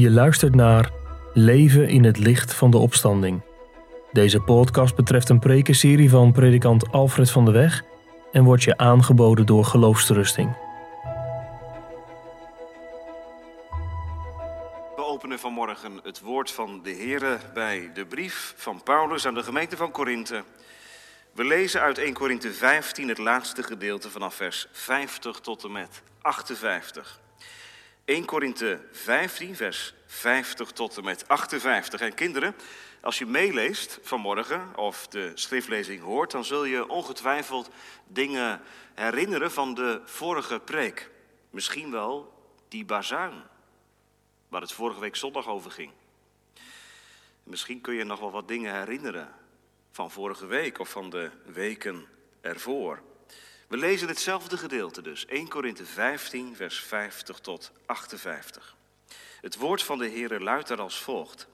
Je luistert naar Leven in het licht van de opstanding. Deze podcast betreft een prekenserie van predikant Alfred van de Weg en wordt je aangeboden door Geloofsterusting. We openen vanmorgen het woord van de Here bij de brief van Paulus aan de gemeente van Korinthe. We lezen uit 1 Korinthe 15 het laatste gedeelte vanaf vers 50 tot en met 58. 1 Korinthe 15, vers 50 tot en met 58. En kinderen, als je meeleest vanmorgen of de schriftlezing hoort, dan zul je ongetwijfeld dingen herinneren van de vorige preek. Misschien wel die bazuin, waar het vorige week zondag over ging. Misschien kun je nog wel wat dingen herinneren van vorige week of van de weken ervoor. We lezen hetzelfde gedeelte dus, 1 Korinthe 15, vers 50 tot 58. Het woord van de Heere luidt er als volgt.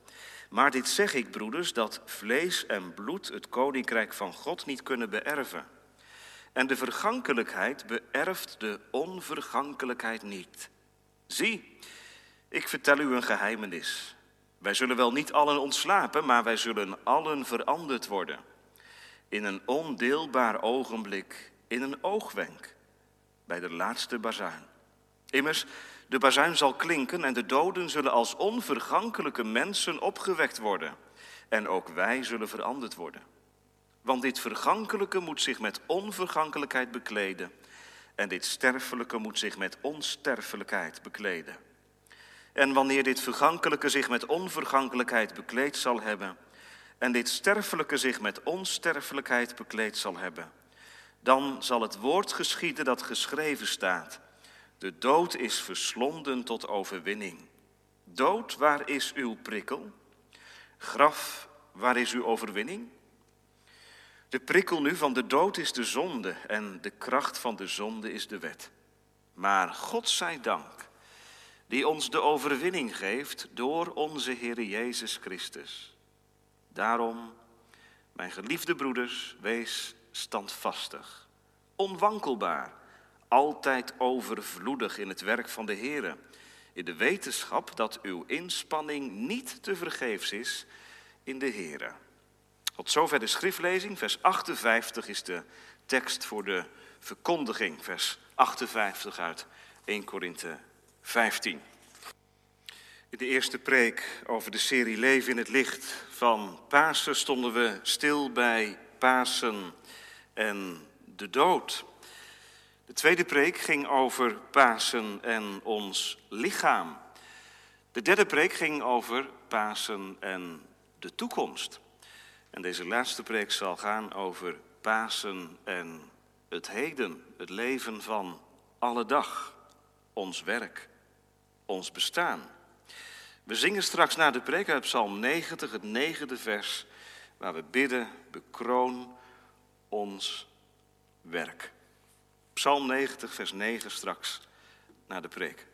Maar dit zeg ik, broeders, dat vlees en bloed het koninkrijk van God niet kunnen beërven. En de vergankelijkheid beërft de onvergankelijkheid niet. Zie, ik vertel u een geheimenis. Wij zullen wel niet allen ontslapen, maar wij zullen allen veranderd worden. In een ondeelbaar ogenblik in een oogwenk bij de laatste bazuin. Immers, de bazuin zal klinken en de doden zullen als onvergankelijke mensen opgewekt worden. En ook wij zullen veranderd worden. Want dit vergankelijke moet zich met onvergankelijkheid bekleden. En dit sterfelijke moet zich met onsterfelijkheid bekleden. En wanneer dit vergankelijke zich met onvergankelijkheid bekleed zal hebben, en dit sterfelijke zich met onsterfelijkheid bekleed zal hebben, dan zal het woord geschieden dat geschreven staat. De dood is verslonden tot overwinning. Dood, waar is uw prikkel? Graf, waar is uw overwinning? De prikkel nu van de dood is de zonde en de kracht van de zonde is de wet. Maar God zij dank, die ons de overwinning geeft door onze Heer Jezus Christus. Daarom, mijn geliefde broeders, wees standvastig, onwankelbaar, altijd overvloedig in het werk van de Heer, in de wetenschap dat uw inspanning niet te vergeefs is in de Heer. Tot zover de schriftlezing. Vers 58 is de tekst voor de verkondiging. Vers 58 uit 1 Korinthe 15. In de eerste preek over de serie Leven in het licht van Pasen stonden we stil bij Pasen en de dood. De tweede preek ging over Pasen en ons lichaam. De derde preek ging over Pasen en de toekomst. En deze laatste preek zal gaan over Pasen en het heden, het leven van alle dag, ons werk, ons bestaan. We zingen straks na de preek uit Psalm 90, het negende vers, waar we bidden, bekroon ons werk. Psalm 90, vers 9 straks na de preek.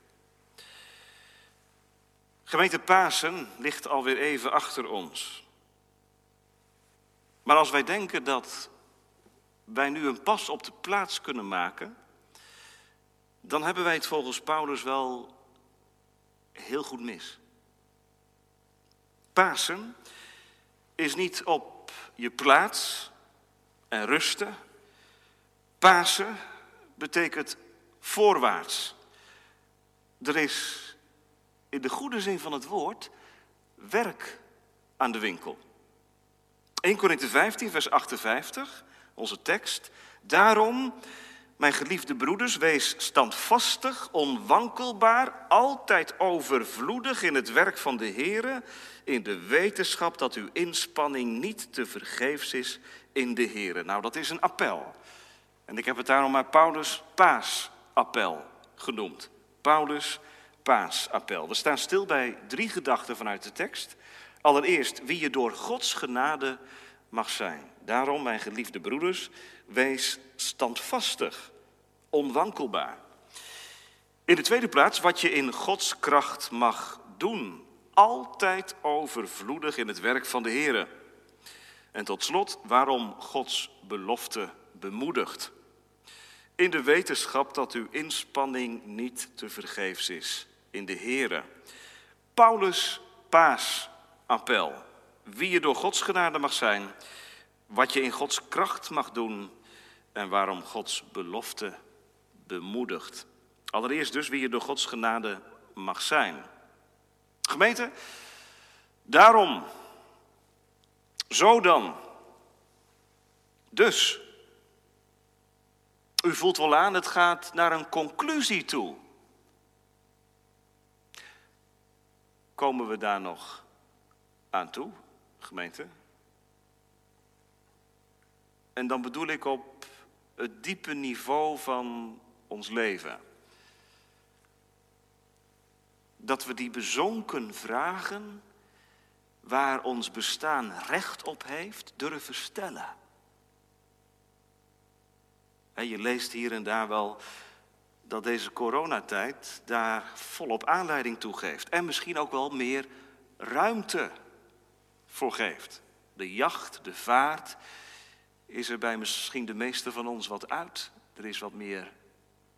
Gemeente Pasen ligt alweer even achter ons. Maar als wij denken dat wij nu een pas op de plaats kunnen maken, dan hebben wij het volgens Paulus wel heel goed mis. Pasen is niet op je plaats en rusten. Pasen betekent voorwaarts. Er is in de goede zin van het woord werk aan de winkel. 1 Korinthe 15, vers 58, onze tekst. Daarom, mijn geliefde broeders, wees standvastig, onwankelbaar, altijd overvloedig in het werk van de Heer, in de wetenschap dat uw inspanning niet te vergeefs is in de Heer. Nou, dat is een appel. En ik heb het daarom maar Paulus Paasappel genoemd. Paulus Paasappel. We staan stil bij drie gedachten vanuit de tekst. Allereerst, wie je door Gods genade mag zijn. Daarom, mijn geliefde broeders, wees standvastig, onwankelbaar. In de tweede plaats, wat je in Gods kracht mag doen. Altijd overvloedig in het werk van de Heer. En tot slot, waarom Gods belofte bemoedigt. In de wetenschap dat uw inspanning niet te vergeefs is in de Heere. Paulus paasappel. Wie je door Gods genade mag zijn, wat je in Gods kracht mag doen en waarom Gods belofte bemoedigt. Allereerst dus wie je door Gods genade mag zijn. Gemeente, daarom, zo dan, dus. U voelt wel aan, het gaat naar een conclusie toe. Komen we daar nog aan toe, gemeente? En dan bedoel ik op het diepe niveau van ons leven. Dat we die bezonken vragen waar ons bestaan recht op heeft, durven stellen. Je leest hier en daar wel dat deze coronatijd daar volop aanleiding toe geeft. En misschien ook wel meer ruimte voor geeft. De jacht, de vaart, is er bij misschien de meeste van ons wat uit. Er is wat meer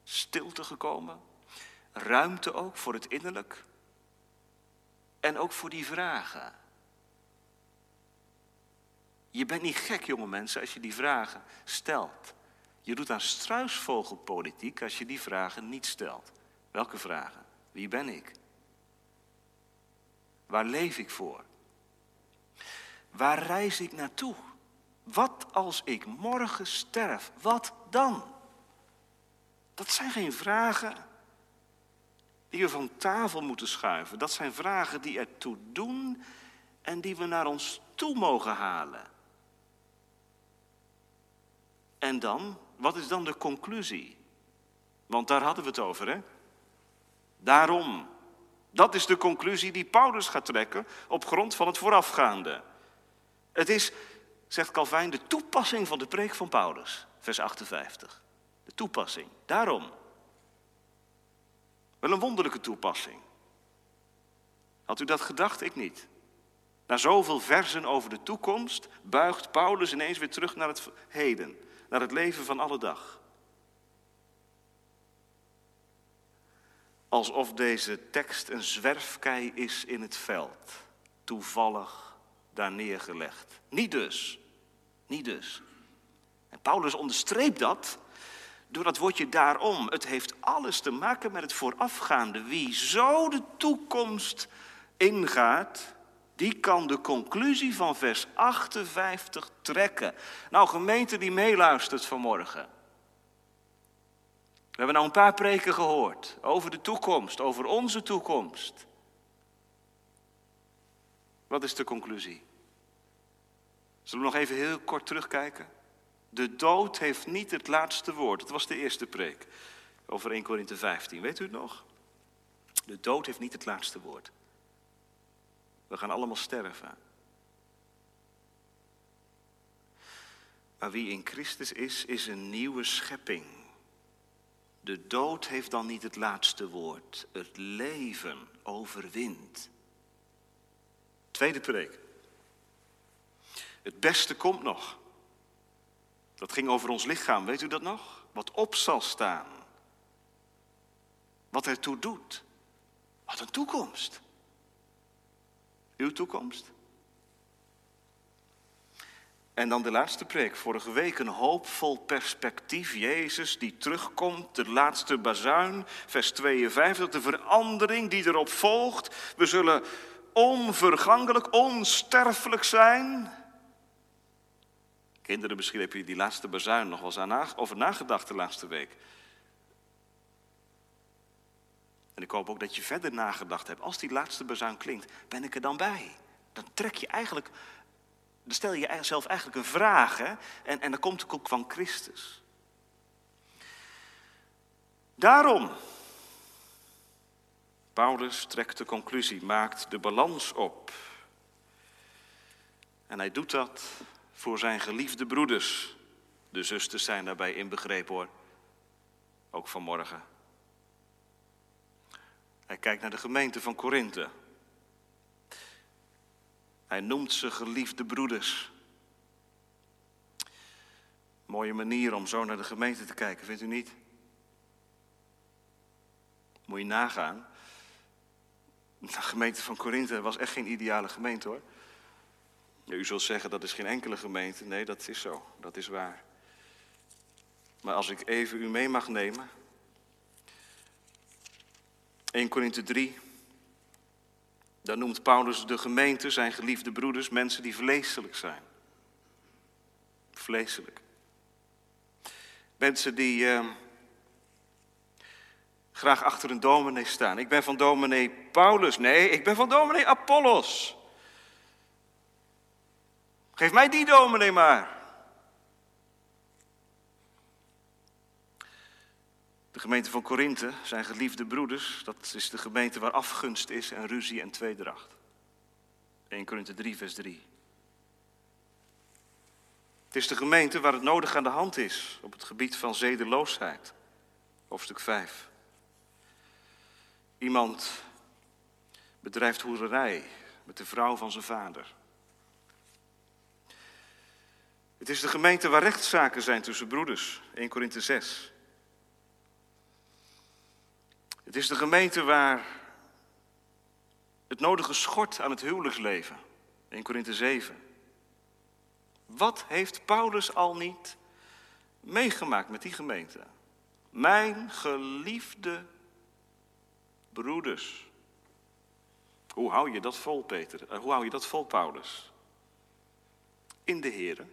stilte gekomen. Ruimte ook voor het innerlijk. En ook voor die vragen. Je bent niet gek, jonge mensen, als je die vragen stelt. Je doet aan struisvogelpolitiek als je die vragen niet stelt. Welke vragen? Wie ben ik? Waar leef ik voor? Waar reis ik naartoe? Wat als ik morgen sterf? Wat dan? Dat zijn geen vragen die we van tafel moeten schuiven. Dat zijn vragen die ertoe doen en die we naar ons toe mogen halen. En dan, wat is dan de conclusie? Want daar hadden we het over, hè? Daarom. Dat is de conclusie die Paulus gaat trekken op grond van het voorafgaande. Het is, zegt Calvijn, de toepassing van de preek van Paulus, vers 58. De toepassing. Daarom. Wel een wonderlijke toepassing. Had u dat gedacht? Ik niet. Na zoveel versen over de toekomst buigt Paulus ineens weer terug naar het heden naar het leven van alle dag. Alsof deze tekst een zwerfkei is in het veld, toevallig daar neergelegd. Niet dus, niet dus. En Paulus onderstreept dat door dat woordje daarom. Het heeft alles te maken met het voorafgaande. Wie zo de toekomst ingaat, die kan de conclusie van vers 58 trekken. Nou, gemeente die meeluistert vanmorgen. We hebben nou een paar preken gehoord over de toekomst, over onze toekomst. Wat is de conclusie? Zullen we nog even heel kort terugkijken? De dood heeft niet het laatste woord. Dat was de eerste preek over 1 Korinthe 15. Weet u het nog? De dood heeft niet het laatste woord. We gaan allemaal sterven. Maar wie in Christus is, is een nieuwe schepping. De dood heeft dan niet het laatste woord. Het leven overwint. Tweede preek. Het beste komt nog. Dat ging over ons lichaam, weet u dat nog? Wat op zal staan. Wat ertoe doet. Wat een toekomst. Uw toekomst. En dan de laatste preek, vorige week een hoopvol perspectief. Jezus die terugkomt, de laatste bazuin, vers 52, de verandering die erop volgt. We zullen onvergankelijk, onsterfelijk zijn. Kinderen, misschien heb je die laatste bazuin nog wel eens over nagedacht de laatste week. En ik hoop ook dat je verder nagedacht hebt. Als die laatste bezuin klinkt, ben ik er dan bij? Dan trek je eigenlijk, dan stel je jezelf eigenlijk een vraag. Hè? En, en dan komt het ook van Christus. Daarom, Paulus trekt de conclusie, maakt de balans op. En hij doet dat voor zijn geliefde broeders. De zusters zijn daarbij inbegrepen hoor. Ook vanmorgen. Hij kijkt naar de gemeente van Korinthe. Hij noemt ze geliefde broeders. Mooie manier om zo naar de gemeente te kijken, vindt u niet? Moet je nagaan De gemeente van Korinthe was echt geen ideale gemeente hoor. u zult zeggen dat is geen enkele gemeente. Nee, dat is zo. Dat is waar. Maar als ik even u mee mag nemen. 1 Korinthe 3. Daar noemt Paulus de gemeente, zijn geliefde broeders, mensen die vleeselijk zijn. Vleeselijk. Mensen die uh, graag achter een dominee staan. Ik ben van dominee Paulus. Nee, ik ben van dominee Apollos. Geef mij die dominee maar. Gemeente van Korinthe, zijn geliefde broeders, dat is de gemeente waar afgunst is en ruzie en tweedracht. 1 Korinthe 3, vers 3. Het is de gemeente waar het nodig aan de hand is op het gebied van zedeloosheid. Hoofdstuk 5. Iemand bedrijft hoererij met de vrouw van zijn vader. Het is de gemeente waar rechtszaken zijn tussen broeders. 1 Korinthe 6. Het is de gemeente waar het nodige schort aan het huwelijksleven. 1 Korinthe 7. Wat heeft Paulus al niet meegemaakt met die gemeente? Mijn geliefde broeders. Hoe hou je dat vol, Peter? Eh, hoe hou je dat vol, Paulus? In de Here.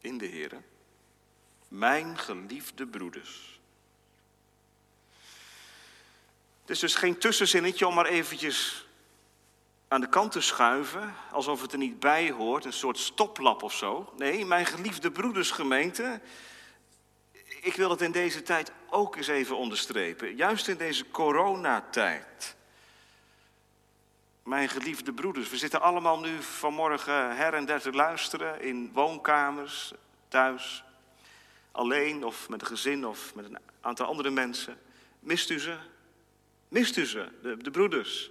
In de Here. Mijn geliefde broeders. Het is dus geen tussenzinnetje om maar eventjes aan de kant te schuiven, alsof het er niet bij hoort, een soort stoplap of zo. Nee, mijn geliefde broedersgemeente, ik wil het in deze tijd ook eens even onderstrepen, juist in deze coronatijd. Mijn geliefde broeders, we zitten allemaal nu vanmorgen her en der te luisteren in woonkamers, thuis, alleen of met een gezin of met een aantal andere mensen. Mist u ze? Mist u ze, de, de broeders?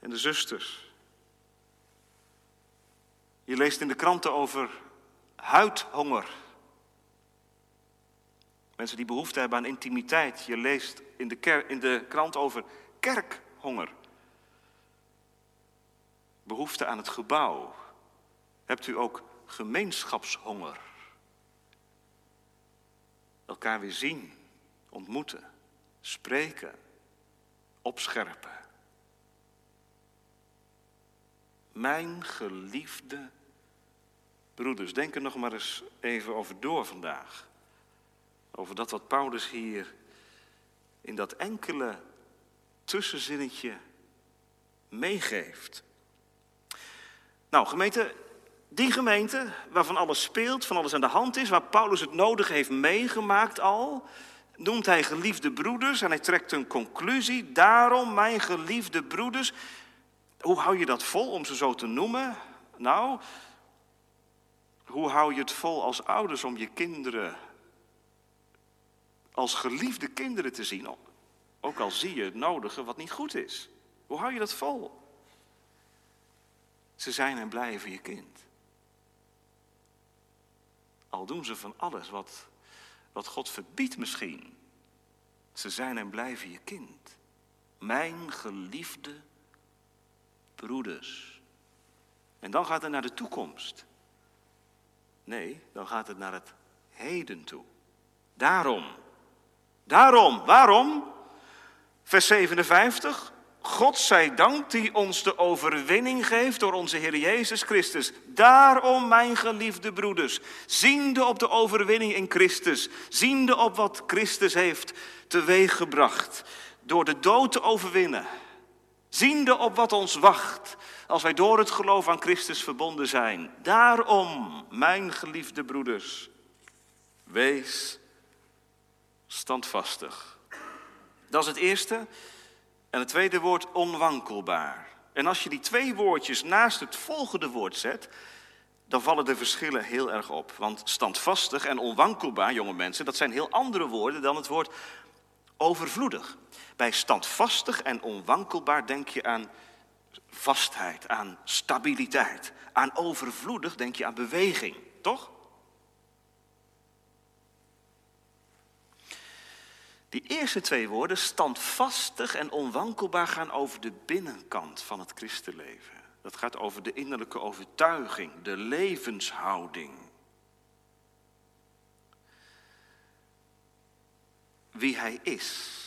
en de zusters. Je leest in de kranten over huidhonger. Mensen die behoefte hebben aan intimiteit. Je leest in de, in de krant over kerkhonger. Behoefte aan het gebouw. Hebt u ook gemeenschapshonger? Elkaar weer zien, ontmoeten, spreken, opscherpen. Mijn geliefde broeders, denk er nog maar eens even over door vandaag. Over dat wat Paulus hier in dat enkele tussenzinnetje meegeeft. Nou, gemeente, die gemeente waarvan alles speelt, van alles aan de hand is, waar Paulus het nodige heeft meegemaakt al, noemt hij geliefde broeders en hij trekt een conclusie. Daarom, mijn geliefde broeders, hoe hou je dat vol om ze zo te noemen? Nou, hoe hou je het vol als ouders om je kinderen als geliefde kinderen te zien? Ook al zie je het nodige wat niet goed is. Hoe hou je dat vol? Ze zijn en blijven je kind. Al doen ze van alles wat, wat God verbiedt misschien. Ze zijn en blijven je kind. Mijn geliefde broeders. En dan gaat het naar de toekomst. Nee, dan gaat het naar het heden toe. Daarom. Daarom. Waarom? Vers 57. God zij dank die ons de overwinning geeft door onze Heer Jezus Christus. Daarom, mijn geliefde broeders, ziende op de overwinning in Christus, ziende op wat Christus heeft teweeggebracht, door de dood te overwinnen Ziende op wat ons wacht als wij door het geloof aan Christus verbonden zijn. Daarom, mijn geliefde broeders, wees standvastig. Dat is het eerste. En het tweede woord onwankelbaar. En als je die twee woordjes naast het volgende woord zet, dan vallen de verschillen heel erg op. Want standvastig en onwankelbaar, jonge mensen, dat zijn heel andere woorden dan het woord overvloedig. Bij standvastig en onwankelbaar denk je aan vastheid, aan stabiliteit. Aan overvloedig denk je aan beweging, toch? Die eerste twee woorden, standvastig en onwankelbaar, gaan over de binnenkant van het christenleven. Dat gaat over de innerlijke overtuiging, de levenshouding. Wie hij is.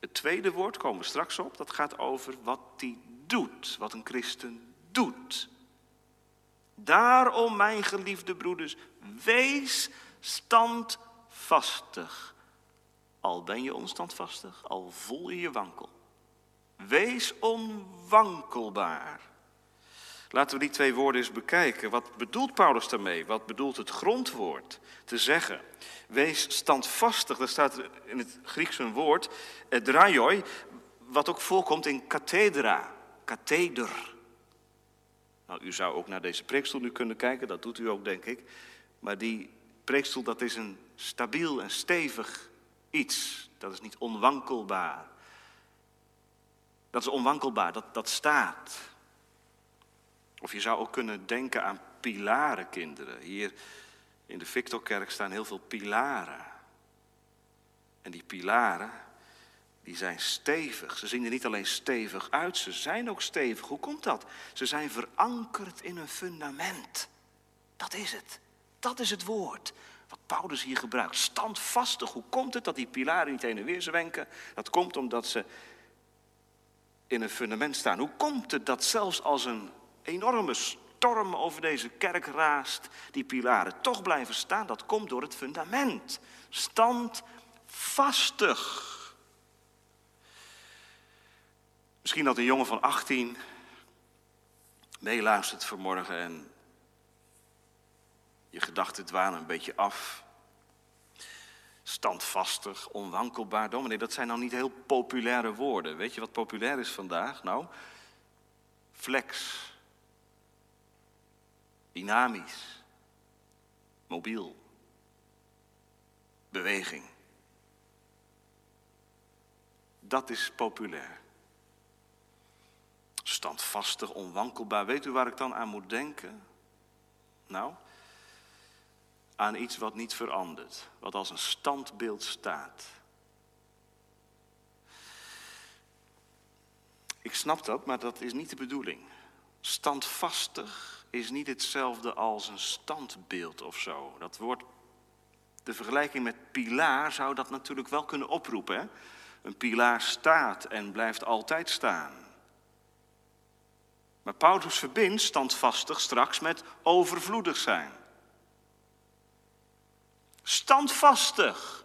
Het tweede woord komen we straks op, dat gaat over wat hij doet, wat een christen doet. Daarom, mijn geliefde broeders, wees standvastig. Al ben je onstandvastig, al voel je je wankel. Wees onwankelbaar. Laten we die twee woorden eens bekijken. Wat bedoelt Paulus daarmee? Wat bedoelt het grondwoord te zeggen? Wees standvastig, daar staat in het Grieks een woord, draioi, wat ook voorkomt in kathedra, katheder. Nou, u zou ook naar deze preekstoel nu kunnen kijken, dat doet u ook denk ik. Maar die preekstoel, dat is een stabiel en stevig iets. Dat is niet onwankelbaar. Dat is onwankelbaar, dat, dat staat. Of je zou ook kunnen denken aan pilaren, kinderen. Hier in de Victorkerk staan heel veel pilaren. En die pilaren, die zijn stevig. Ze zien er niet alleen stevig uit, ze zijn ook stevig. Hoe komt dat? Ze zijn verankerd in een fundament. Dat is het. Dat is het woord wat Paulus hier gebruikt. Standvastig. Hoe komt het dat die pilaren niet heen en weer zwenken? Dat komt omdat ze in een fundament staan. Hoe komt het dat zelfs als een enorme storm over deze kerk raast, die pilaren toch blijven staan? Dat komt door het fundament. Standvastig. Misschien dat een jongen van 18 meeluistert vanmorgen en je gedachten dwalen een beetje af. Standvastig, onwankelbaar. Dominee, dat zijn nou niet heel populaire woorden. Weet je wat populair is vandaag? Nou, flex. Dynamisch. Mobiel. Beweging. Dat is populair. Standvastig, onwankelbaar. Weet u waar ik dan aan moet denken? Nou, aan iets wat niet verandert, wat als een standbeeld staat. Ik snap dat, maar dat is niet de bedoeling. Standvastig is niet hetzelfde als een standbeeld of zo. Dat wordt, de vergelijking met pilaar zou dat natuurlijk wel kunnen oproepen. Hè? Een pilaar staat en blijft altijd staan. Maar Paulus verbindt standvastig straks met overvloedig zijn. Standvastig.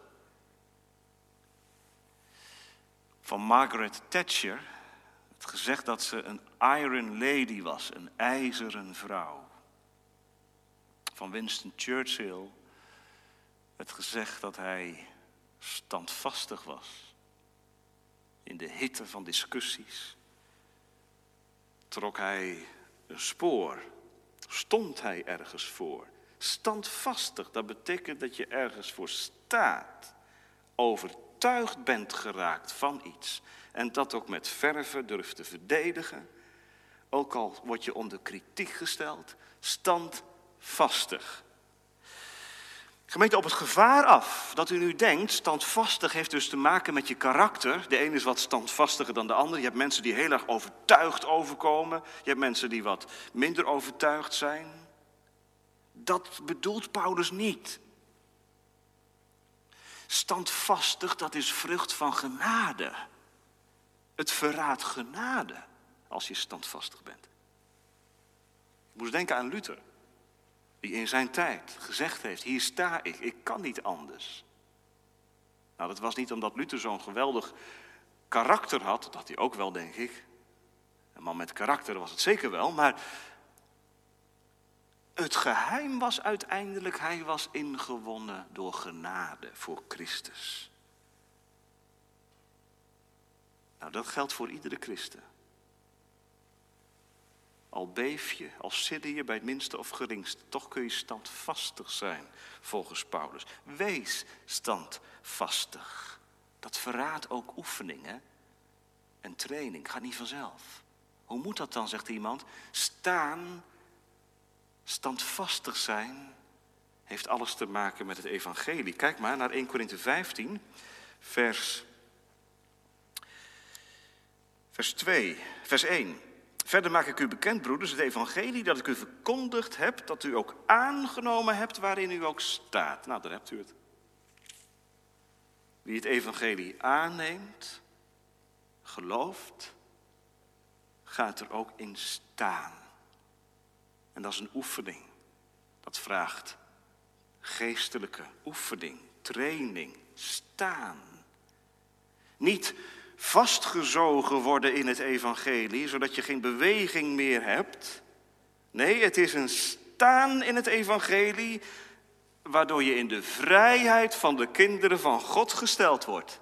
Van Margaret Thatcher het gezegd dat ze een iron lady was, een ijzeren vrouw. Van Winston Churchill het gezegd dat hij standvastig was. In de hitte van discussies trok hij een spoor, stond hij ergens voor. Standvastig, dat betekent dat je ergens voor staat. Overtuigd bent geraakt van iets. En dat ook met verve durft te verdedigen. Ook al word je onder kritiek gesteld. Standvastig. Gemeente, op het gevaar af dat u nu denkt, standvastig heeft dus te maken met je karakter. De ene is wat standvastiger dan de ander. Je hebt mensen die heel erg overtuigd overkomen. Je hebt mensen die wat minder overtuigd zijn. Dat bedoelt Paulus niet. Standvastig, dat is vrucht van genade. Het verraadt genade als je standvastig bent. Ik moest denken aan Luther, die in zijn tijd gezegd heeft: Hier sta ik, ik kan niet anders. Nou, dat was niet omdat Luther zo'n geweldig karakter had, dat had hij ook wel, denk ik. Een man met karakter was het zeker wel, maar het geheim was uiteindelijk, hij was ingewonnen door genade voor Christus. Nou, dat geldt voor iedere christen. Al beef je, al sidder je bij het minste of geringste, toch kun je standvastig zijn, volgens Paulus. Wees standvastig. Dat verraadt ook oefeningen en training, gaat niet vanzelf. Hoe moet dat dan, zegt iemand? Staan Standvastig zijn heeft alles te maken met het evangelie. Kijk maar naar 1 Korinthe 15, vers, vers 2, vers 1. Verder maak ik u bekend, broeders, het evangelie dat ik u verkondigd heb, dat u ook aangenomen hebt waarin u ook staat. Nou, daar hebt u het. Wie het evangelie aanneemt, gelooft, gaat er ook in staan. En dat is een oefening. Dat vraagt geestelijke oefening, training, staan. Niet vastgezogen worden in het evangelie, zodat je geen beweging meer hebt. Nee, het is een staan in het evangelie, waardoor je in de vrijheid van de kinderen van God gesteld wordt.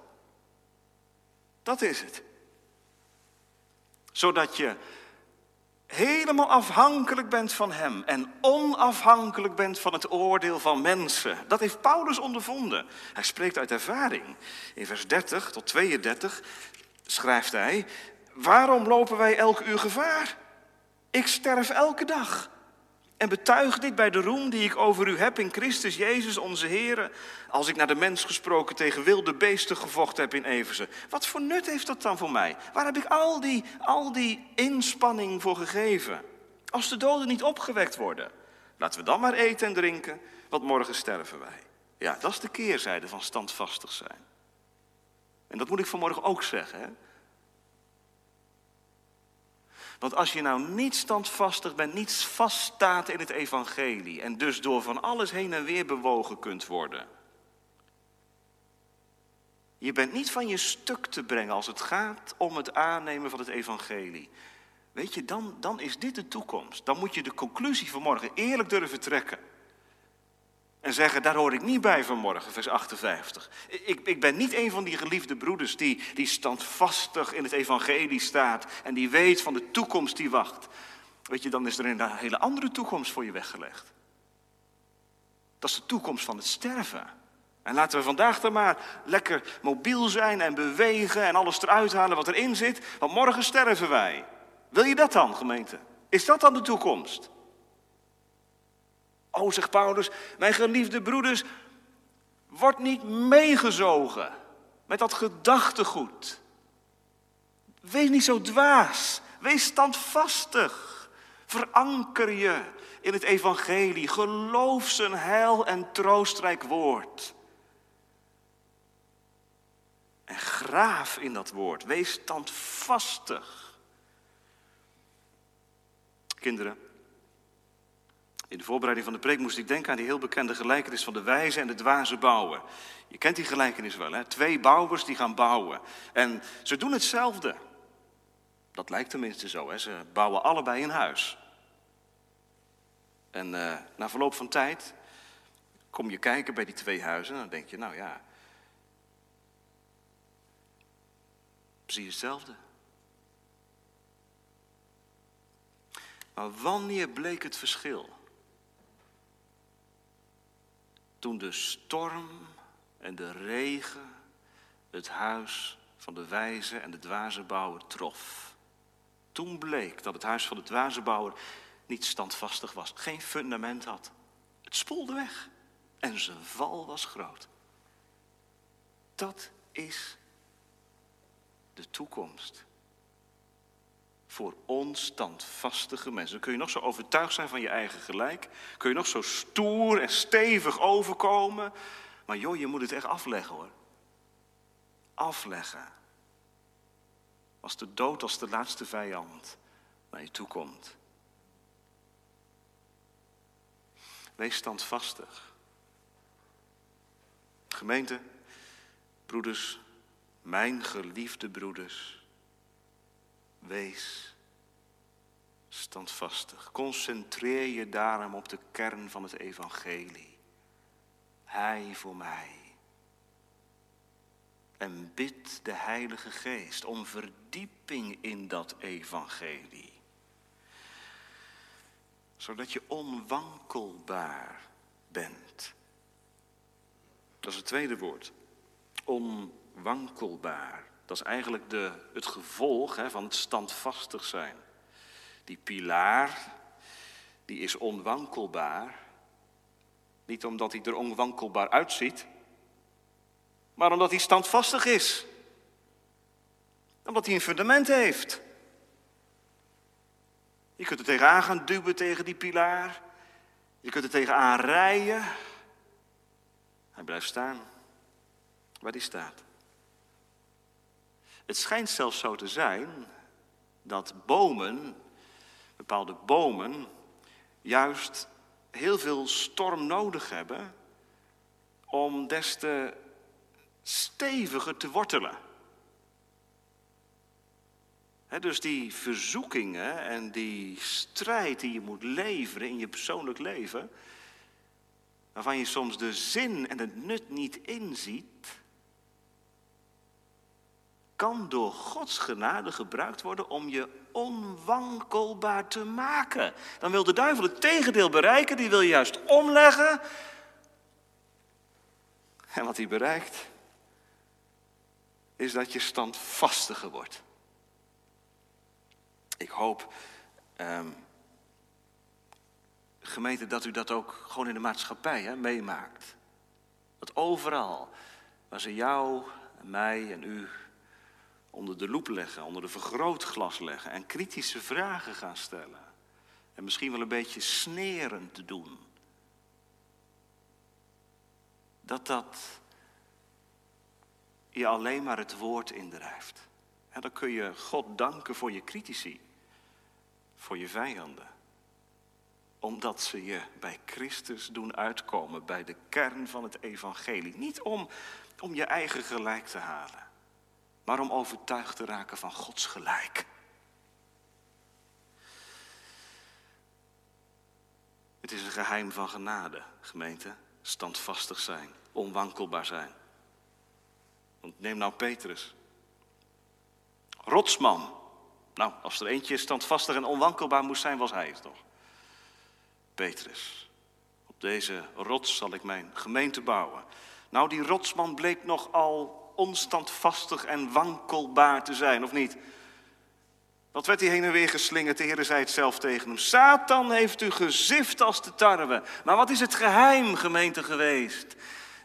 Dat is het. Zodat je helemaal afhankelijk bent van Hem en onafhankelijk bent van het oordeel van mensen. Dat heeft Paulus ondervonden. Hij spreekt uit ervaring. In vers 30 tot 32 schrijft hij, waarom lopen wij elk uur gevaar? Ik sterf elke dag. En betuig dit bij de roem die ik over u heb in Christus Jezus onze Heer. Als ik naar de mens gesproken tegen wilde beesten gevochten heb in Eversen. Wat voor nut heeft dat dan voor mij? Waar heb ik al die, al die inspanning voor gegeven? Als de doden niet opgewekt worden. Laten we dan maar eten en drinken, want morgen sterven wij. Ja, dat is de keerzijde van standvastig zijn. En dat moet ik vanmorgen ook zeggen. Hè? Want als je nou niet standvastig bent, niet vaststaat in het evangelie en dus door van alles heen en weer bewogen kunt worden. Je bent niet van je stuk te brengen als het gaat om het aannemen van het evangelie. Weet je, dan, dan is dit de toekomst. Dan moet je de conclusie van morgen eerlijk durven trekken. En zeggen, daar hoor ik niet bij vanmorgen, vers 58. Ik, ik ben niet een van die geliefde broeders die, die standvastig in het evangelie staat en die weet van de toekomst die wacht. Weet je, dan is er een hele andere toekomst voor je weggelegd. Dat is de toekomst van het sterven. En laten we vandaag dan maar lekker mobiel zijn en bewegen en alles eruit halen wat erin zit, want morgen sterven wij. Wil je dat dan, gemeente? Is dat dan de toekomst? O, zegt Paulus, mijn geliefde broeders, word niet meegezogen met dat gedachtegoed. Wees niet zo dwaas, wees standvastig. Veranker je in het evangelie, geloof zijn heil en troostrijk woord. En graaf in dat woord, wees standvastig. Kinderen, in de voorbereiding van de preek moest ik denken aan die heel bekende gelijkenis van de wijze en de dwaze bouwer. Je kent die gelijkenis wel, hè? Twee bouwers die gaan bouwen. En ze doen hetzelfde. Dat lijkt tenminste zo, hè? Ze bouwen allebei een huis. En uh, na verloop van tijd kom je kijken bij die twee huizen en dan denk je, nou ja, precies hetzelfde. Maar wanneer bleek het verschil? Toen de storm en de regen het huis van de wijze en de dwaze bouwer trof. Toen bleek dat het huis van de dwaze bouwer niet standvastig was, geen fundament had. Het spoelde weg en zijn val was groot. Dat is de toekomst voor onstandvastige mensen. kun je nog zo overtuigd zijn van je eigen gelijk. Kun je nog zo stoer en stevig overkomen. Maar joh, je moet het echt afleggen hoor. Afleggen. Als de dood als de laatste vijand naar je toe komt. Wees standvastig. Gemeente, broeders, mijn geliefde broeders. Wees standvastig. Concentreer je daarom op de kern van het evangelie. Hij voor mij. En bid de Heilige Geest om verdieping in dat evangelie. Zodat je onwankelbaar bent. Dat is het tweede woord. Onwankelbaar. Dat is eigenlijk de, het gevolg hè, van het standvastig zijn. Die pilaar, die is onwankelbaar. Niet omdat hij er onwankelbaar uitziet, maar omdat hij standvastig is. Omdat hij een fundament heeft. Je kunt er tegenaan gaan duwen tegen die pilaar. Je kunt er tegenaan rijden. Hij blijft staan waar hij staat. Het schijnt zelfs zo te zijn dat bomen, bepaalde bomen, juist heel veel storm nodig hebben om des te steviger te wortelen. dus die verzoekingen en die strijd die je moet leveren in je persoonlijk leven, waarvan je soms de zin en het nut niet inziet, kan door Gods genade gebruikt worden om je onwankelbaar te maken. Dan wil de duivel het tegendeel bereiken, die wil juist omleggen. En wat hij bereikt, is dat je standvastiger wordt. Ik hoop, um, gemeente, dat u dat ook gewoon in de maatschappij hè, meemaakt. Dat overal, waar ze jou, mij en u onder de loep leggen, onder de vergrootglas leggen en kritische vragen gaan stellen. En misschien wel een beetje snerend doen. Dat dat je alleen maar het woord indrijft. Dan kun je God danken voor je critici, voor je vijanden. Omdat ze je bij Christus doen uitkomen, bij de kern van het evangelie. Niet om, om je eigen gelijk te halen maar om overtuigd te raken van Gods gelijk. Het is een geheim van genade, gemeente. Standvastig zijn, onwankelbaar zijn. Want neem nou Petrus. Rotsman. Nou, als er eentje standvastig en onwankelbaar moest zijn, was hij het toch. Petrus. Op deze rots zal ik mijn gemeente bouwen. Nou, die rotsman bleek nogal onstandvastig en wankelbaar te zijn, of niet? Wat werd hij heen en weer geslingerd? De Heer zei het zelf tegen hem. Satan heeft u gezift als de tarwe. Maar wat is het geheim, gemeente, geweest?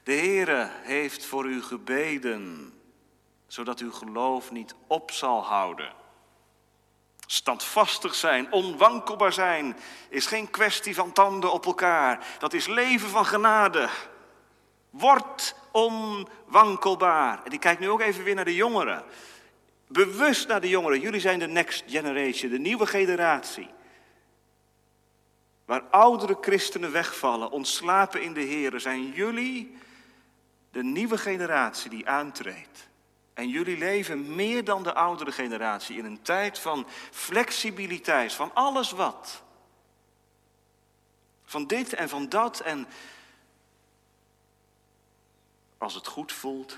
De Heere heeft voor u gebeden, zodat uw geloof niet op zal houden. Standvastig zijn, onwankelbaar zijn, is geen kwestie van tanden op elkaar. Dat is leven van genade. Word onwankelbaar. En die kijkt nu ook even weer naar de jongeren. Bewust naar de jongeren. Jullie zijn de next generation, de nieuwe generatie. Waar oudere christenen wegvallen, ontslapen in de Heer, zijn jullie de nieuwe generatie die aantreedt. En jullie leven meer dan de oudere generatie in een tijd van flexibiliteit, van alles wat. Van dit en van dat en als het goed voelt,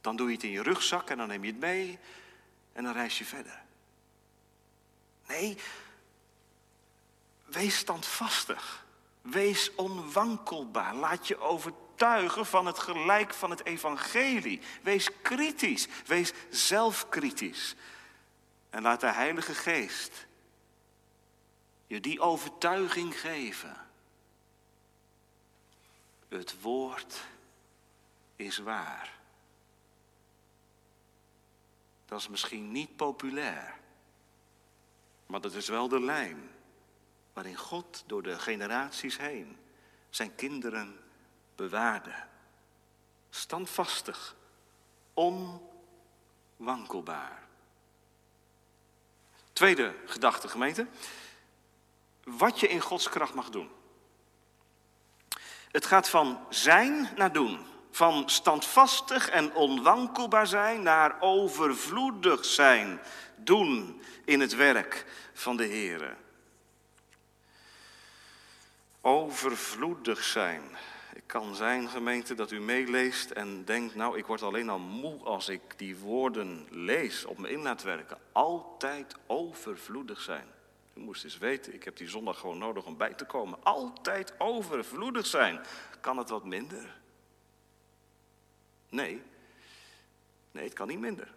dan doe je het in je rugzak en dan neem je het mee en dan reis je verder. Nee, wees standvastig. Wees onwankelbaar. Laat je overtuigen van het gelijk van het evangelie. Wees kritisch. Wees zelfkritisch. En laat de Heilige Geest je die overtuiging geven. Het woord is waar. Dat is misschien niet populair, maar dat is wel de lijn waarin God door de generaties heen zijn kinderen bewaarde. Standvastig, onwankelbaar. Tweede gedachte, gemeente. Wat je in Gods kracht mag doen. Het gaat van zijn naar doen. Van standvastig en onwankelbaar zijn naar overvloedig zijn. Doen in het werk van de Heer. Overvloedig zijn. Het kan zijn, gemeente, dat u meeleest en denkt, nou, ik word alleen al moe als ik die woorden lees, op me in laat werken. Altijd overvloedig zijn. U moest eens weten, ik heb die zondag gewoon nodig om bij te komen. Altijd overvloedig zijn. Kan het wat minder? Nee. Nee, het kan niet minder.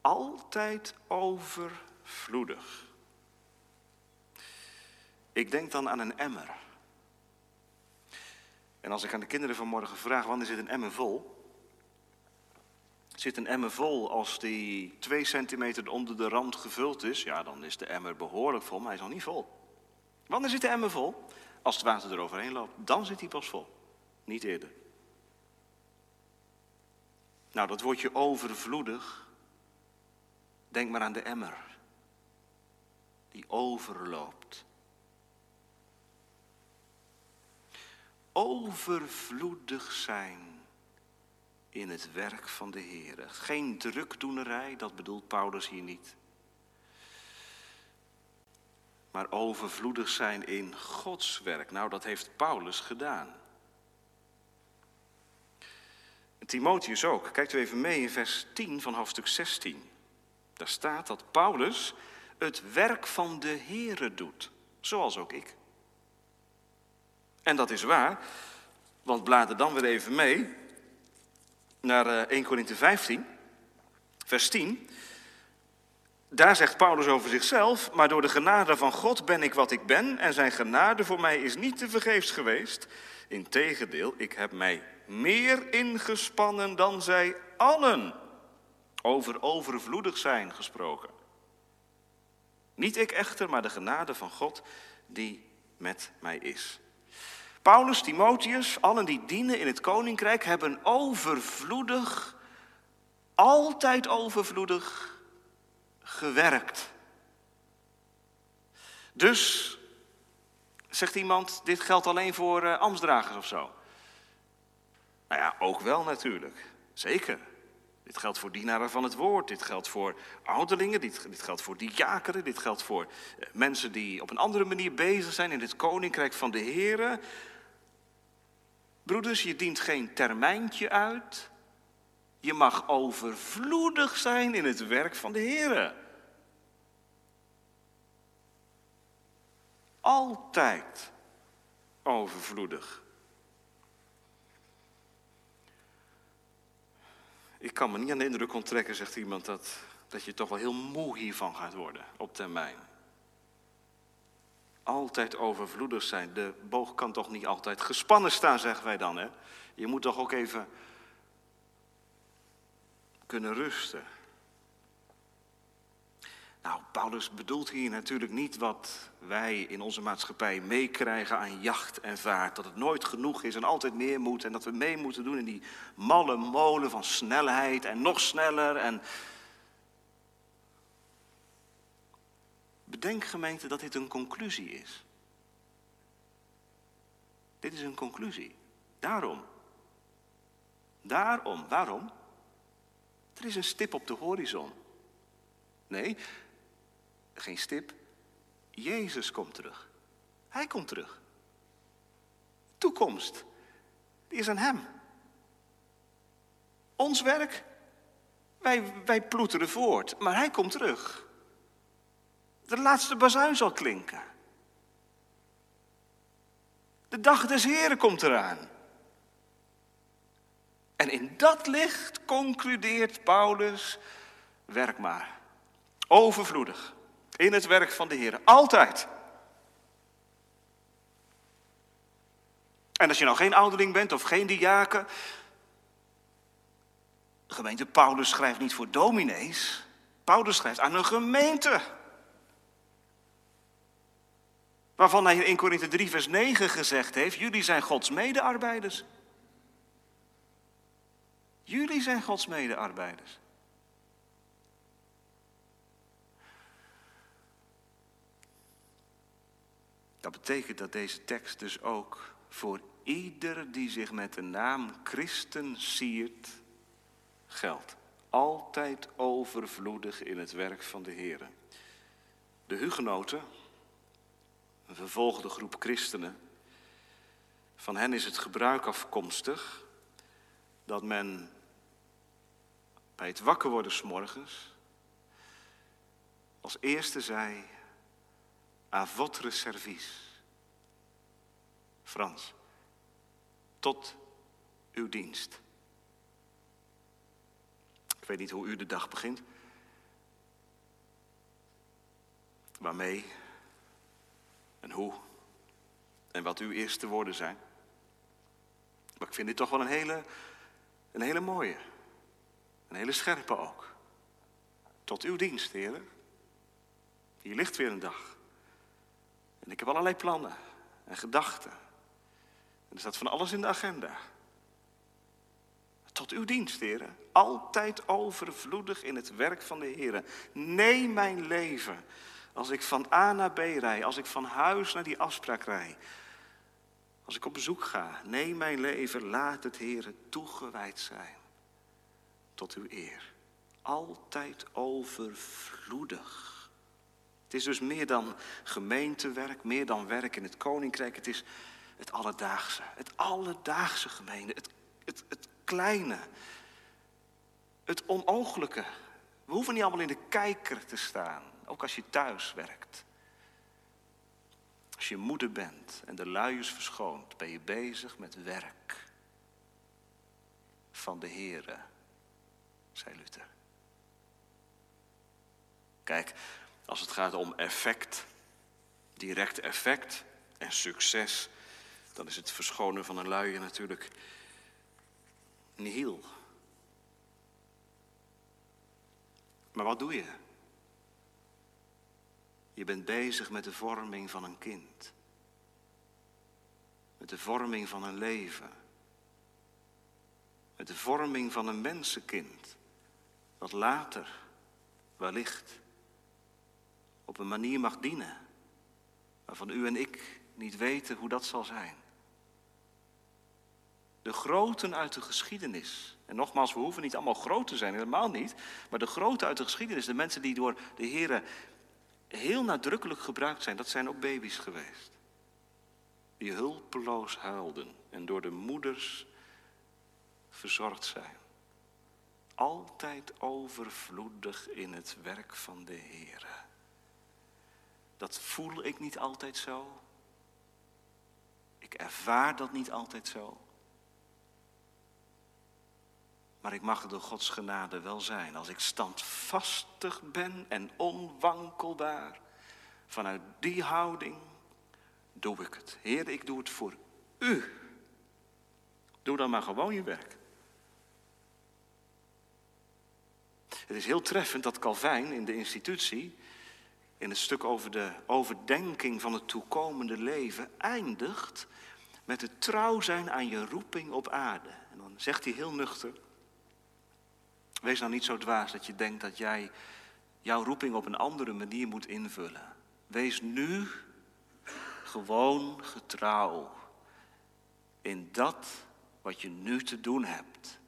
Altijd overvloedig. Ik denk dan aan een emmer. En als ik aan de kinderen vanmorgen vraag, wanneer zit een emmer vol? Zit een emmer vol als die twee centimeter onder de rand gevuld is? Ja, dan is de emmer behoorlijk vol, maar hij is nog niet vol. Wanneer zit de emmer vol? Als het water eroverheen loopt, dan zit hij pas vol. Niet eerder. Nou, dat woordje overvloedig. Denk maar aan de emmer. Die overloopt. Overvloedig zijn in het werk van de Heer. Geen drukdoenerij, dat bedoelt Paulus hier niet. Maar overvloedig zijn in Gods werk. Nou, dat heeft Paulus gedaan. Timotheus ook. Kijkt u even mee in vers 10 van hoofdstuk 16. Daar staat dat Paulus het werk van de Here doet, zoals ook ik. En dat is waar, want blader dan weer even mee naar 1 eh, Korinthe 15, vers 10. Daar zegt Paulus over zichzelf, maar door de genade van God ben ik wat ik ben en zijn genade voor mij is niet te vergeefs geweest. Integendeel, ik heb mij meer ingespannen dan zij allen. Over overvloedig zijn gesproken. Niet ik echter, maar de genade van God die met mij is. Paulus, Timotheus, allen die dienen in het koninkrijk hebben overvloedig, altijd overvloedig gewerkt. Dus, zegt iemand, dit geldt alleen voor uh, ambtsdragers of zo. Nou ja, ook wel natuurlijk. Zeker. Dit geldt voor dienaren van het woord, dit geldt voor ouderlingen, dit, geldt voor diakeren, dit geldt voor eh, mensen die op een andere manier bezig zijn in het koninkrijk van de Heer. Broeders, je dient geen termijntje uit. Je mag overvloedig zijn in het werk van de Heer. Altijd overvloedig. Ik kan me niet aan de indruk onttrekken, zegt iemand, dat, dat je toch wel heel moe hiervan gaat worden op termijn. Altijd overvloedig zijn. De boog kan toch niet altijd gespannen staan, zeggen wij dan. Hè? Je moet toch ook even kunnen rusten. Nou, Paulus bedoelt hier natuurlijk niet wat wij in onze maatschappij meekrijgen aan jacht en vaart. Dat het nooit genoeg is en altijd meer moet. En dat we mee moeten doen in die malle molen van snelheid en nog sneller. En... Bedenk gemeente dat dit een conclusie is. Dit is een conclusie. Daarom. Daarom. Waarom? Er is een stip op de horizon. Nee, geen stip. Jezus komt terug. Hij komt terug. Toekomst, die is aan Hem. Ons werk, wij, wij ploeteren voort, maar Hij komt terug. De laatste bazuin zal klinken. De dag des Heren komt eraan. En in dat licht concludeert Paulus, werk maar. Overvloedig. In het werk van de Heer. Altijd. En als je nou geen ouderling bent of geen diaken. Gemeente Paulus schrijft niet voor dominees. Paulus schrijft aan een gemeente. Waarvan hij in 1 Korinthe 3 vers 9 gezegd heeft. Jullie zijn Gods medearbeiders. Jullie zijn Gods medearbeiders. Dat betekent dat deze tekst dus ook voor ieder die zich met de naam Christen siert, geldt. Altijd overvloedig in het werk van de Heer. De hugenoten, een vervolgde groep christenen, van hen is het gebruik afkomstig dat men bij het wakker worden s'morgens als eerste zei, à votre service. Frans, tot uw dienst. Ik weet niet hoe u de dag begint. Waarmee en hoe en wat uw eerste woorden zijn. Maar ik vind dit toch wel een hele, een hele mooie. Een hele scherpe ook. Tot uw dienst, heren. Hier ligt weer een dag. En ik heb allerlei plannen en gedachten. En er staat van alles in de agenda. Tot uw dienst, heren. Altijd overvloedig in het werk van de heren. Neem mijn leven. Als ik van A naar B rij. Als ik van huis naar die afspraak rij. Als ik op bezoek ga. Neem mijn leven. Laat het heren toegewijd zijn. Tot uw eer. Altijd overvloedig. Het is dus meer dan gemeentewerk, meer dan werk in het koninkrijk. Het is het alledaagse, het alledaagse gemeente, het, het, het kleine, het onmogelijke. We hoeven niet allemaal in de kijker te staan, ook als je thuis werkt. Als je moeder bent en de luiers verschoont, ben je bezig met werk van de Heere, zei Luther. Kijk, als het gaat om effect, direct effect en succes, dan is het verschonen van een luier natuurlijk nihil. Maar wat doe je? Je bent bezig met de vorming van een kind. Met de vorming van een leven. Met de vorming van een mensenkind. Dat later, wellicht, op een manier mag dienen. Waarvan u en ik niet weten hoe dat zal zijn. De groten uit de geschiedenis. En nogmaals, we hoeven niet allemaal groot te zijn, helemaal niet. Maar de groten uit de geschiedenis, de mensen die door de Heer heel nadrukkelijk gebruikt zijn, dat zijn ook baby's geweest. Die hulpeloos huilden en door de moeders verzorgd zijn. Altijd overvloedig in het werk van de Heer. Dat voel ik niet altijd zo. Ik ervaar dat niet altijd zo. Maar ik mag door Gods genade wel zijn als ik standvastig ben en onwankelbaar. Vanuit die houding doe ik het. Heer, ik doe het voor u. Doe dan maar gewoon je werk. Het is heel treffend dat Calvijn in de institutie in het stuk over de overdenking van het toekomende leven eindigt met het trouw zijn aan je roeping op aarde. En dan zegt hij heel nuchter, wees nou niet zo dwaas dat je denkt dat jij jouw roeping op een andere manier moet invullen. Wees nu gewoon getrouw in dat wat je nu te doen hebt.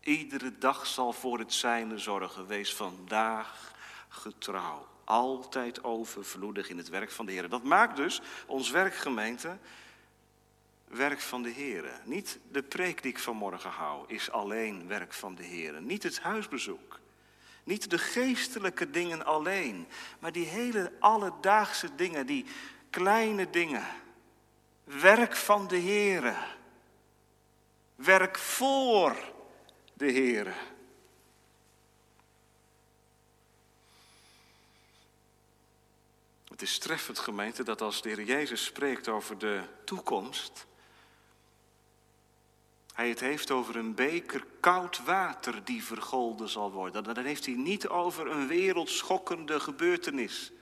Iedere dag zal voor het zijne zorgen. Wees vandaag getrouw altijd overvloedig in het werk van de Heer. Dat maakt dus ons werkgemeente werk van de Heer. Niet de preek die ik vanmorgen hou is alleen werk van de Heer. Niet het huisbezoek. Niet de geestelijke dingen alleen. Maar die hele alledaagse dingen, die kleine dingen. Werk van de Heer. Werk voor de Heer. Het is treffend, gemeente, dat als de Heer Jezus spreekt over de toekomst, hij het heeft over een beker koud water die vergolden zal worden. Dan heeft hij niet over een wereldschokkende gebeurtenis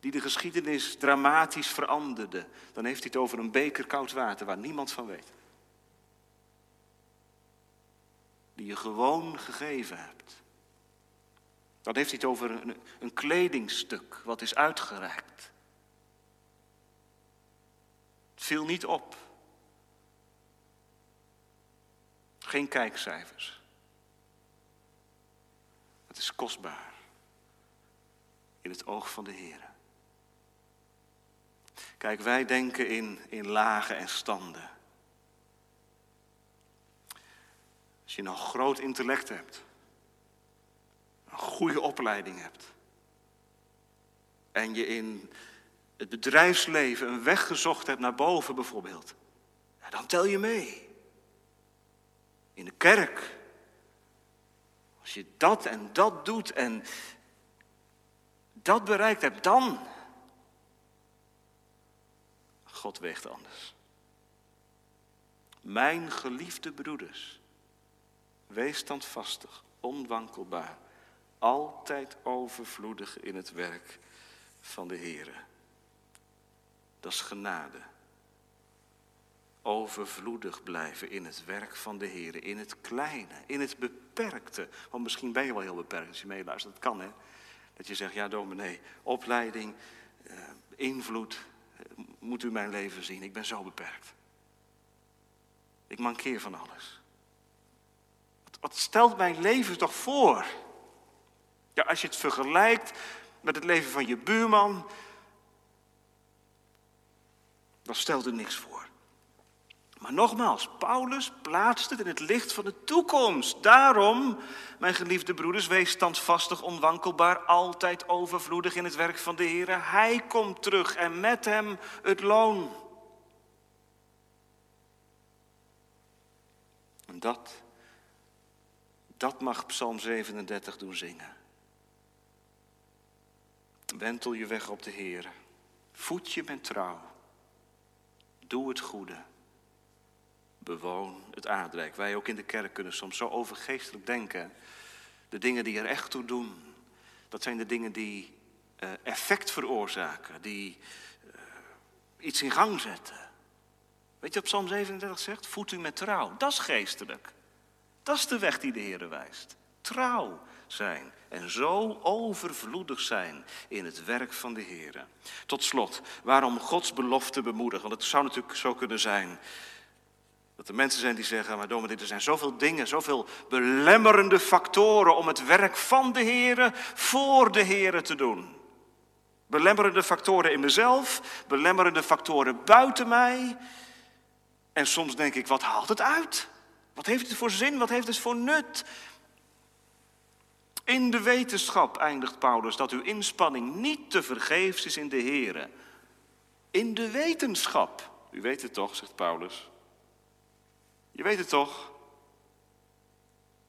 die de geschiedenis dramatisch veranderde. Dan heeft hij het over een beker koud water waar niemand van weet. Die je gewoon gegeven hebt. Dan heeft hij het over een, kledingstuk wat is uitgereikt. Het viel niet op. Geen kijkcijfers. Het is kostbaar in het oog van de Heer. Kijk, wij denken in, in lagen en standen. Als je een groot intellect hebt, een goede opleiding hebt. En je in het bedrijfsleven een weg gezocht hebt naar boven bijvoorbeeld. Dan tel je mee. In de kerk. Als je dat en dat doet en dat bereikt hebt, dan. God weegt anders. Mijn geliefde broeders, wees standvastig, onwankelbaar, altijd overvloedig in het werk van de Heer. Dat is genade. Overvloedig blijven in het werk van de Heer, in het kleine, in het beperkte. Want misschien ben je wel heel beperkt als je meeluistert, dat kan hè. Dat je zegt, ja dominee, opleiding, eh, invloed, eh, moet u mijn leven zien, ik ben zo beperkt. Ik mankeer van alles. Wat, wat stelt mijn leven toch voor? Ja, als je het vergelijkt met het leven van je buurman, dan stelt er niks voor. Maar nogmaals, Paulus plaatst het in het licht van de toekomst. Daarom, mijn geliefde broeders, wees standvastig, onwankelbaar, altijd overvloedig in het werk van de Heer. Hij komt terug en met hem het loon. En dat, dat mag Psalm 37 doen zingen. Wentel je weg op de Heer. Voed je met trouw. Doe het goede. Bewoon het aardrijk. Wij ook in de kerk kunnen soms zo overgeestelijk denken. De dingen die er echt toe doen, dat zijn de dingen die uh, effect veroorzaken, die uh, iets in gang zetten. Weet je wat Psalm 37 zegt? Voed u met trouw. Dat is geestelijk. Dat is de weg die de Heer wijst. Trouw zijn en zo overvloedig zijn in het werk van de Heer. Tot slot, waarom Gods belofte bemoedigen? Want het zou natuurlijk zo kunnen zijn dat mensen zijn die zeggen, maar dominee, er zijn zoveel dingen, zoveel belemmerende factoren om het werk van de Heer voor de Heer te doen. Belemmerende factoren in mezelf, belemmerende factoren buiten mij. En soms denk ik, wat haalt het uit? Wat heeft het voor zin? Wat heeft het voor nut? In de wetenschap, eindigt Paulus, dat uw inspanning niet te vergeefs is in de Here. In de wetenschap. U weet het toch, zegt Paulus. Je weet het toch?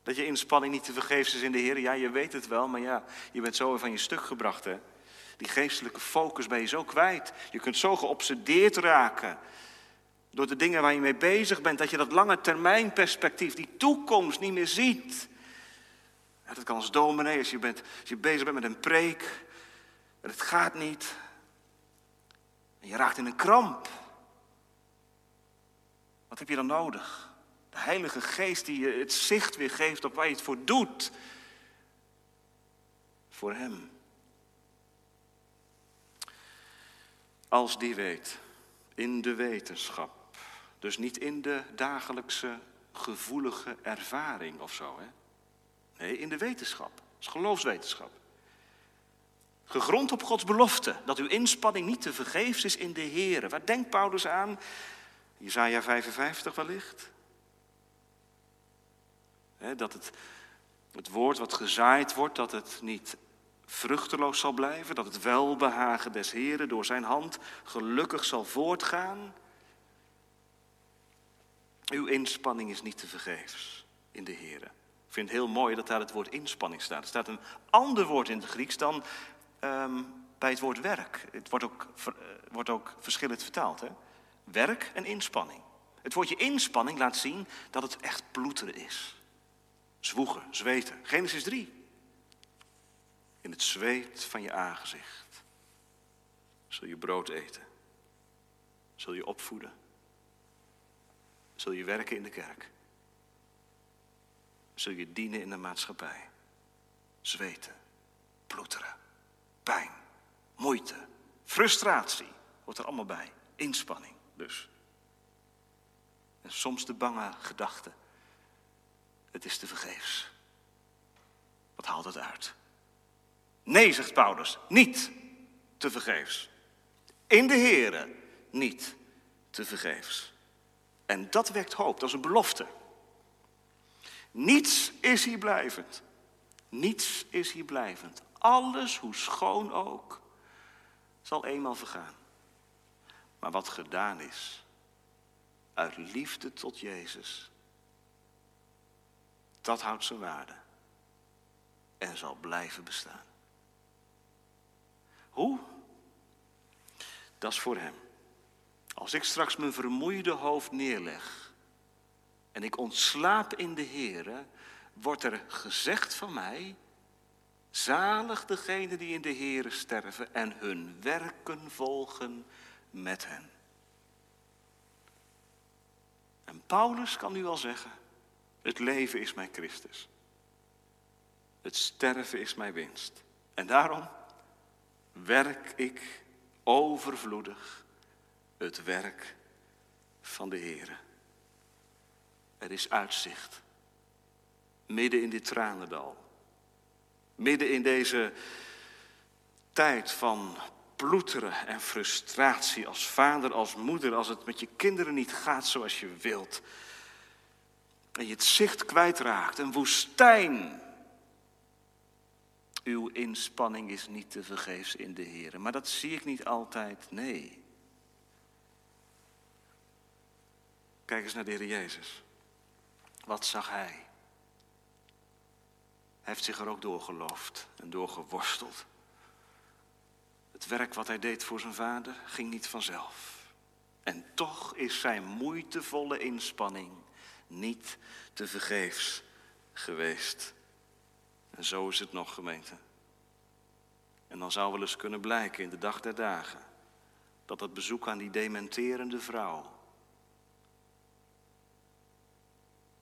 Dat je inspanning niet te vergeefs is in de Heer. Ja, je weet het wel, maar ja, je bent zo van je stuk gebracht, hè. Die geestelijke focus ben je zo kwijt. Je kunt zo geobsedeerd raken door de dingen waar je mee bezig bent, dat je dat lange termijn perspectief, die toekomst niet meer ziet. Dat kan als dominee, als je, bent, als je bezig bent met een preek en het gaat niet. En je raakt in een kramp. Wat heb je dan nodig? Heilige Geest die je het zicht weer geeft op waar je het voor doet. Voor Hem. Als die weet, in de wetenschap, dus niet in de dagelijkse gevoelige ervaring of zo. Hè? Nee, in de wetenschap. Dat is geloofswetenschap. Gegrond op Gods belofte, dat uw inspanning niet te vergeefs is in de Heer. Waar denkt Paulus aan? Isaiah 55 wellicht. Dat het, het woord wat gezaaid wordt, dat het niet vruchteloos zal blijven, dat het welbehagen des Heren door zijn hand gelukkig zal voortgaan. Uw inspanning is niet te vergeefs in de Heren. Ik vind het heel mooi dat daar het woord inspanning staat. Er staat een ander woord in het Grieks dan ehm, bij het woord werk. Het wordt ook, uh, wordt ook verschillend vertaald. Hè? Werk en inspanning. Het woordje inspanning laat zien dat het echt ploeteren is. Zwoegen, zweten. Genesis 3. In het zweet van je aangezicht zul je brood eten. Zul je opvoeden. Zul je werken in de kerk. Zul je dienen in de maatschappij. Zweten, ploeteren, pijn, moeite, frustratie. Hoort er allemaal bij. Inspanning dus. En soms de bange gedachte. Het is te vergeefs. Wat haalt het uit? Nee, zegt Paulus, niet te vergeefs. In de Here niet te vergeefs. En dat wekt hoop, dat is een belofte. Niets is hier blijvend. Niets is hier blijvend. Alles, hoe schoon ook, zal eenmaal vergaan. Maar wat gedaan is, uit liefde tot Jezus, dat houdt zijn waarde en zal blijven bestaan. Hoe? Dat is voor hem. Als ik straks mijn vermoeide hoofd neerleg en ik ontslaap in de Here, wordt er gezegd van mij, zalig degenen die in de Here sterven en hun werken volgen met hen. En Paulus kan nu wel zeggen, het leven is mijn Christus. Het sterven is mijn winst. En daarom werk ik overvloedig het werk van de Heer. Er is uitzicht. Midden in dit tranendal. Midden in deze tijd van ploeteren en frustratie als vader, als moeder, als het met je kinderen niet gaat zoals je wilt. En je het zicht kwijtraakt, een woestijn. Uw inspanning is niet te vergeefs in de Heer. Maar dat zie ik niet altijd, nee. Kijk eens naar de Heer Jezus. Wat zag hij? Hij heeft zich er ook doorgeloofd en doorgeworsteld. Het werk wat hij deed voor zijn vader ging niet vanzelf. En toch is zijn moeitevolle inspanning niet te vergeefs geweest. En zo is het nog, gemeente. En dan zou wel eens kunnen blijken in de dag der dagen dat het bezoek aan die dementerende vrouw,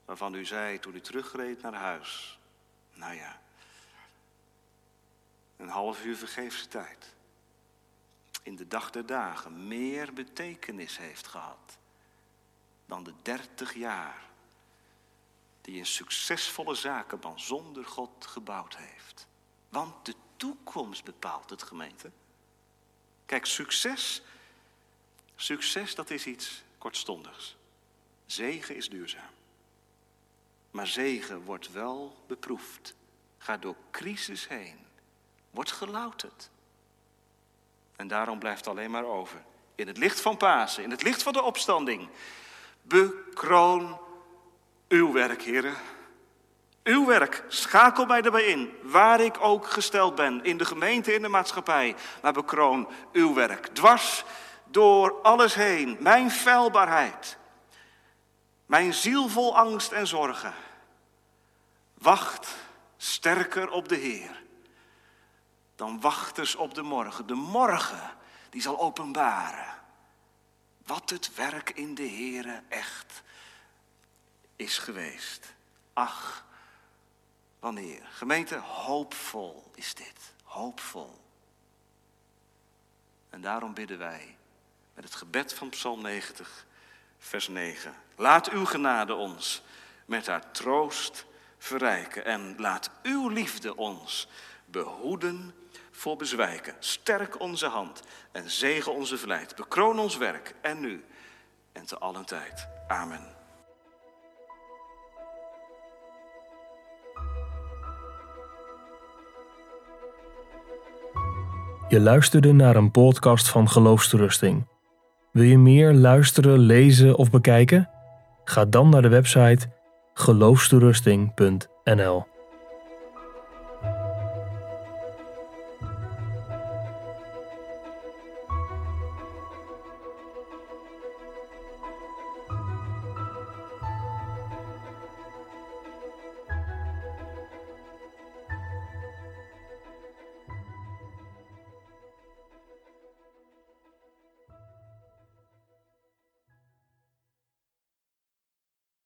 waarvan u zei toen u terugreed naar huis, nou ja, een half uur vergeefse tijd, in de dag der dagen meer betekenis heeft gehad dan de dertig jaar die een succesvolle zakenman zonder God gebouwd heeft. Want de toekomst bepaalt het gemeente. Kijk, succes, succes dat is iets kortstondigs. Zegen is duurzaam. Maar zegen wordt wel beproefd. Gaat door crisis heen. Wordt gelouterd. En daarom blijft alleen maar over. In het licht van Pasen, in het licht van de opstanding. Bekroon uw werk, heren. Uw werk, schakel mij erbij in, waar ik ook gesteld ben, in de gemeente, in de maatschappij. Maar bekroon uw werk, dwars door alles heen, mijn feilbaarheid, mijn ziel vol angst en zorgen. Wacht sterker op de Heer dan wachters op de morgen. De morgen die zal openbaren wat het werk in de Heere echt is geweest. Ach, wanneer. Gemeente, hoopvol is dit. Hoopvol. En daarom bidden wij met het gebed van Psalm 90, vers 9. Laat uw genade ons met haar troost verrijken en laat uw liefde ons behoeden voor bezwijken. Sterk onze hand en zegen onze vlijt. Bekroon ons werk en nu en te allen tijd. Amen. Je luisterde naar een podcast van Geloofsterusting. Wil je meer luisteren, lezen of bekijken? Ga dan naar de website geloofsterusting.nl